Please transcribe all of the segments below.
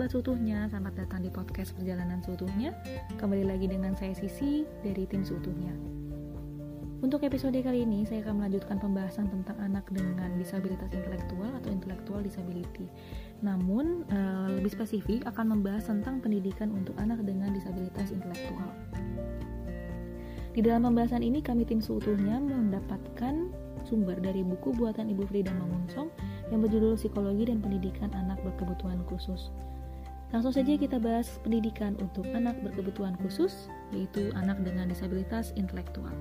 sahabat seutuhnya, selamat datang di podcast Perjalanan Seutuhnya. Kembali lagi dengan saya Sisi dari tim Seutuhnya. Untuk episode kali ini, saya akan melanjutkan pembahasan tentang anak dengan disabilitas intelektual atau intellectual disability. Namun, uh, lebih spesifik akan membahas tentang pendidikan untuk anak dengan disabilitas intelektual. Di dalam pembahasan ini, kami tim Seutuhnya mendapatkan sumber dari buku buatan Ibu Frida Mangunsong yang berjudul Psikologi dan Pendidikan Anak Berkebutuhan Khusus. Langsung saja kita bahas pendidikan untuk anak berkebutuhan khusus, yaitu anak dengan disabilitas intelektual.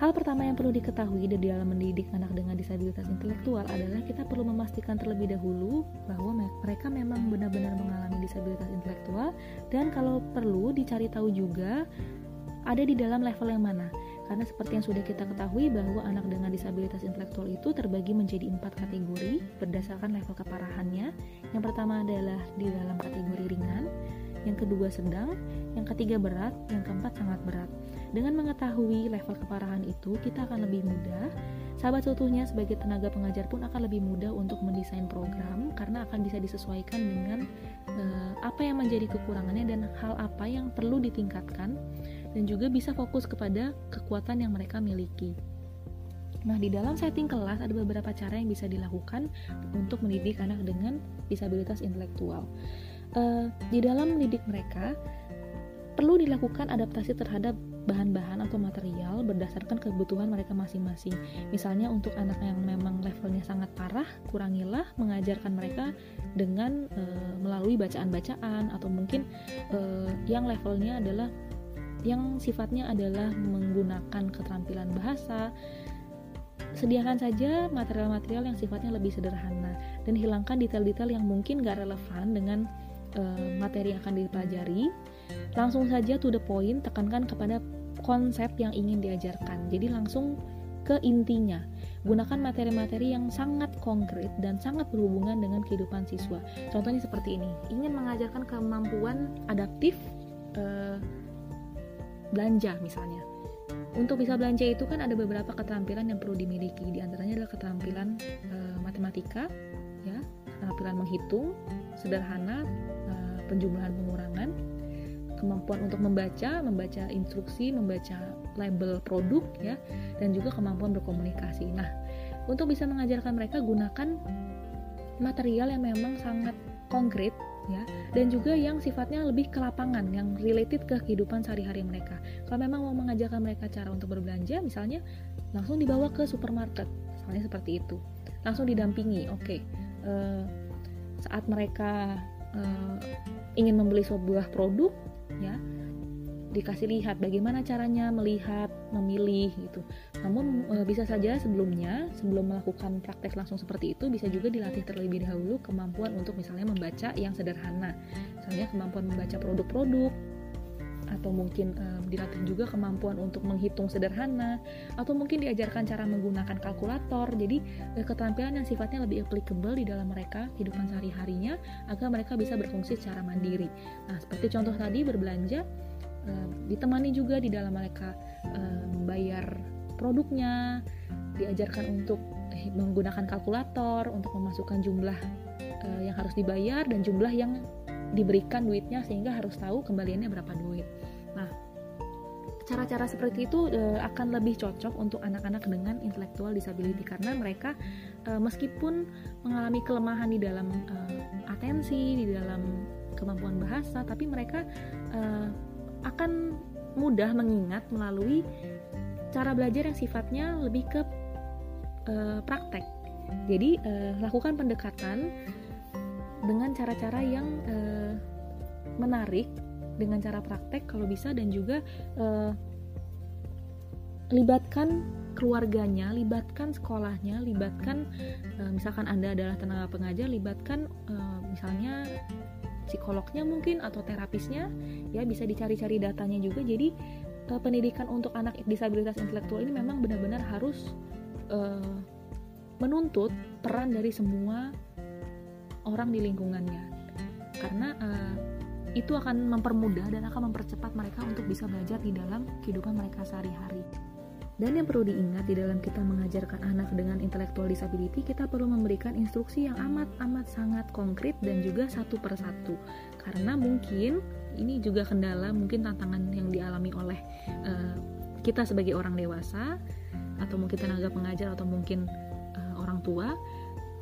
Hal pertama yang perlu diketahui di dalam mendidik anak dengan disabilitas intelektual adalah kita perlu memastikan terlebih dahulu bahwa mereka memang benar-benar mengalami disabilitas intelektual dan kalau perlu dicari tahu juga ada di dalam level yang mana. Karena seperti yang sudah kita ketahui bahwa anak dengan disabilitas intelektual itu terbagi menjadi empat kategori berdasarkan level keparahannya. Yang pertama adalah di dalam kategori ringan, yang kedua sedang, yang ketiga berat, yang keempat sangat berat. Dengan mengetahui level keparahan itu, kita akan lebih mudah Sahabat seutuhnya sebagai tenaga pengajar pun akan lebih mudah untuk mendesain program karena akan bisa disesuaikan dengan uh, apa yang menjadi kekurangannya dan hal apa yang perlu ditingkatkan dan juga bisa fokus kepada kekuatan yang mereka miliki. Nah, di dalam setting kelas ada beberapa cara yang bisa dilakukan untuk mendidik anak dengan disabilitas intelektual. Uh, di dalam mendidik mereka, perlu dilakukan adaptasi terhadap bahan-bahan atau material berdasarkan kebutuhan mereka masing-masing. Misalnya untuk anak yang memang levelnya sangat parah, kurangilah mengajarkan mereka dengan e, melalui bacaan-bacaan atau mungkin e, yang levelnya adalah yang sifatnya adalah menggunakan keterampilan bahasa. Sediakan saja material-material yang sifatnya lebih sederhana dan hilangkan detail-detail yang mungkin gak relevan dengan uh, materi yang akan dipelajari. Langsung saja to the point, tekankan kepada konsep yang ingin diajarkan. Jadi langsung ke intinya. Gunakan materi-materi yang sangat konkret dan sangat berhubungan dengan kehidupan siswa. Contohnya seperti ini, ingin mengajarkan kemampuan adaptif uh, belanja misalnya. Untuk bisa belanja itu kan ada beberapa keterampilan yang perlu dimiliki. Di antaranya adalah keterampilan e, matematika, ya, keterampilan menghitung, sederhana, e, penjumlahan pengurangan, kemampuan untuk membaca, membaca instruksi, membaca label produk, ya, dan juga kemampuan berkomunikasi. Nah, untuk bisa mengajarkan mereka gunakan material yang memang sangat konkret ya dan juga yang sifatnya lebih ke lapangan yang related ke kehidupan sehari-hari mereka kalau memang mau mengajarkan mereka cara untuk berbelanja misalnya langsung dibawa ke supermarket misalnya seperti itu langsung didampingi oke okay. uh, eh, saat mereka uh, ingin membeli sebuah produk ya dikasih lihat bagaimana caranya melihat, memilih gitu. Namun e, bisa saja sebelumnya, sebelum melakukan praktek langsung seperti itu bisa juga dilatih terlebih dahulu kemampuan untuk misalnya membaca yang sederhana. Misalnya kemampuan membaca produk-produk atau mungkin e, dilatih juga kemampuan untuk menghitung sederhana atau mungkin diajarkan cara menggunakan kalkulator. Jadi e, keterampilan yang sifatnya lebih applicable di dalam mereka kehidupan sehari-harinya agar mereka bisa berfungsi secara mandiri. Nah, seperti contoh tadi berbelanja uh, ditemani juga di dalam mereka bayar produknya diajarkan untuk eh, menggunakan kalkulator untuk memasukkan jumlah uh, yang harus dibayar dan jumlah yang diberikan duitnya sehingga harus tahu kembaliannya berapa duit. Nah, cara-cara seperti itu akan lebih cocok untuk anak-anak dengan intelektual disability karena mereka meskipun mengalami kelemahan di dalam atensi, di dalam kemampuan bahasa, tapi mereka uh, akan mudah mengingat melalui cara belajar yang sifatnya lebih ke uh, praktek. Jadi uh, lakukan pendekatan dengan cara-cara yang uh, menarik dengan cara praktek kalau bisa dan juga uh, libatkan keluarganya, libatkan sekolahnya, libatkan uh, misalkan Anda adalah tenaga pengajar, libatkan uh, misalnya psikolognya mungkin atau terapisnya ya bisa dicari-cari datanya juga jadi uh, pendidikan untuk anak disabilitas intelektual ini memang benar-benar harus uh, menuntut peran dari semua orang di lingkungannya karena uh, itu akan mempermudah dan akan mempercepat mereka untuk bisa belajar di dalam kehidupan mereka sehari-hari. Dan yang perlu diingat di dalam kita mengajarkan anak dengan intellectual disability, kita perlu memberikan instruksi yang amat-amat sangat konkret dan juga satu persatu. Karena mungkin ini juga kendala, mungkin tantangan yang dialami oleh uh, kita sebagai orang dewasa atau mungkin tenaga pengajar atau mungkin uh, orang tua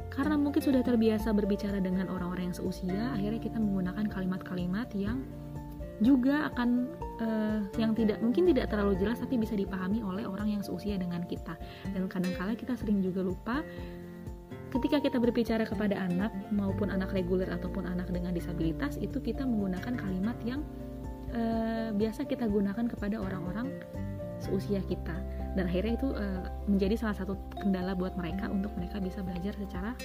karena mungkin sudah terbiasa berbicara dengan orang-orang yang seusia akhirnya kita menggunakan kalimat-kalimat yang juga akan uh, yang tidak mungkin tidak terlalu jelas tapi bisa dipahami oleh orang yang seusia dengan kita. Dan kadang-kala kita sering juga lupa ketika kita berbicara kepada anak maupun anak reguler ataupun anak dengan disabilitas itu kita menggunakan kalimat yang uh, biasa kita gunakan kepada orang-orang seusia kita. Dan akhirnya itu uh, menjadi salah satu kendala buat mereka untuk mereka bisa belajar secara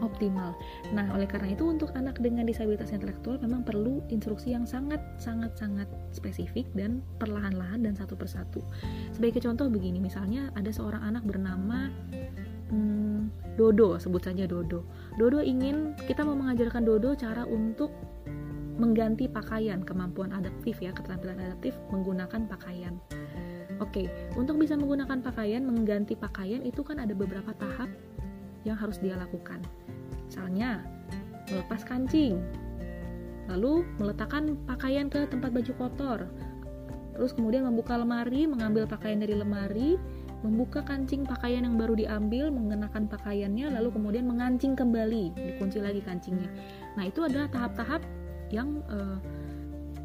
optimal. Nah, oleh karena itu untuk anak dengan disabilitas intelektual memang perlu instruksi yang sangat sangat sangat spesifik dan perlahan-lahan dan satu persatu. Sebagai contoh begini, misalnya ada seorang anak bernama hmm, Dodo, sebut saja Dodo. Dodo ingin kita mau mengajarkan Dodo cara untuk mengganti pakaian, kemampuan adaptif ya, keterampilan adaptif menggunakan pakaian. Oke, untuk bisa menggunakan pakaian, mengganti pakaian itu kan ada beberapa tahap yang harus dia lakukan. Misalnya, melepas kancing, lalu meletakkan pakaian ke tempat baju kotor, terus kemudian membuka lemari, mengambil pakaian dari lemari, membuka kancing pakaian yang baru diambil, mengenakan pakaiannya, lalu kemudian mengancing kembali, dikunci lagi kancingnya. Nah, itu adalah tahap-tahap yang uh,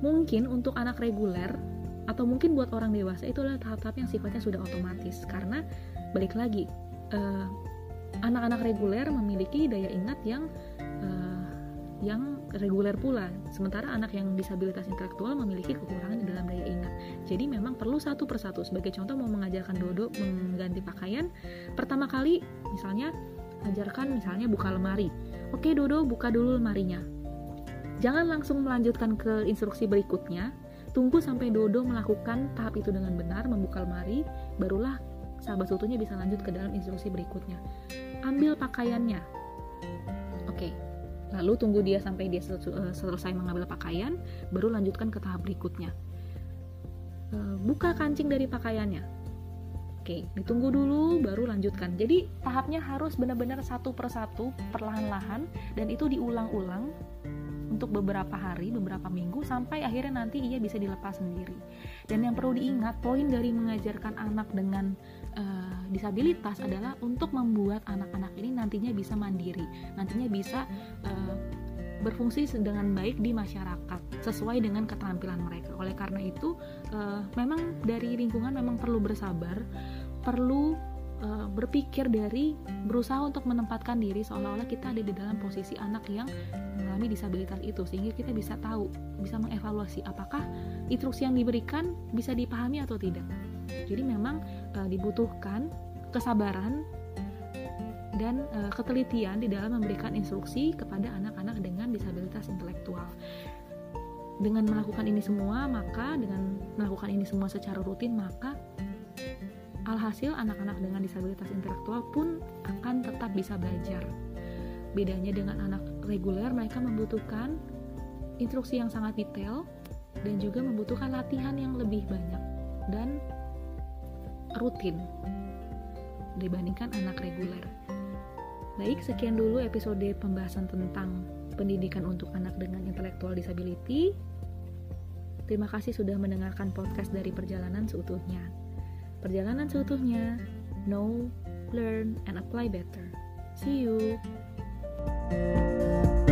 mungkin untuk anak reguler atau mungkin buat orang dewasa itu adalah tahap-tahap yang sifatnya sudah otomatis. Karena balik lagi uh, anak-anak reguler memiliki daya ingat yang uh, yang reguler pula. Sementara anak yang disabilitas intelektual memiliki kekurangan di dalam daya ingat. Jadi memang perlu satu persatu. Sebagai contoh mau mengajarkan Dodo mengganti pakaian pertama kali misalnya ajarkan misalnya buka lemari. Oke Dodo buka dulu lemarinya. Jangan langsung melanjutkan ke instruksi berikutnya. Tunggu sampai Dodo melakukan tahap itu dengan benar membuka lemari barulah sahabat seutuhnya bisa lanjut ke dalam instruksi berikutnya. Ambil pakaiannya. Oke. Lalu tunggu dia sampai dia eh, selesai mengambil pakaian, baru lanjutkan ke tahap berikutnya. Eh, buka kancing dari pakaiannya. Oke, ditunggu dulu baru lanjutkan. Jadi tahapnya harus benar-benar satu persatu, perlahan-lahan dan itu diulang-ulang untuk beberapa hari, beberapa minggu sampai akhirnya nanti ia bisa dilepas sendiri. Dan yang perlu diingat, poin dari mengajarkan anak dengan uh, disabilitas adalah untuk membuat anak-anak ini nantinya bisa mandiri, nantinya bisa uh, berfungsi dengan baik di masyarakat sesuai dengan keterampilan mereka. Oleh karena itu, uh, memang dari lingkungan memang perlu bersabar, perlu berpikir dari berusaha untuk menempatkan diri seolah-olah kita ada di dalam posisi anak yang mengalami disabilitas itu sehingga kita bisa tahu, bisa mengevaluasi apakah instruksi yang diberikan bisa dipahami atau tidak. Jadi memang uh, dibutuhkan kesabaran dan uh, ketelitian di dalam memberikan instruksi kepada anak-anak dengan disabilitas intelektual. Dengan melakukan ini semua, maka dengan melakukan ini semua secara rutin, maka alhasil anak-anak dengan disabilitas intelektual pun akan tetap bisa belajar. Bedanya dengan anak reguler, mereka membutuhkan instruksi yang sangat detail dan juga membutuhkan latihan yang lebih banyak dan rutin dibandingkan anak reguler. Baik, sekian dulu episode pembahasan tentang pendidikan untuk anak dengan intellectual disability. Terima kasih sudah mendengarkan podcast dari perjalanan seutuhnya. Perjalanan seutuhnya, know, learn, and apply better. See you. Música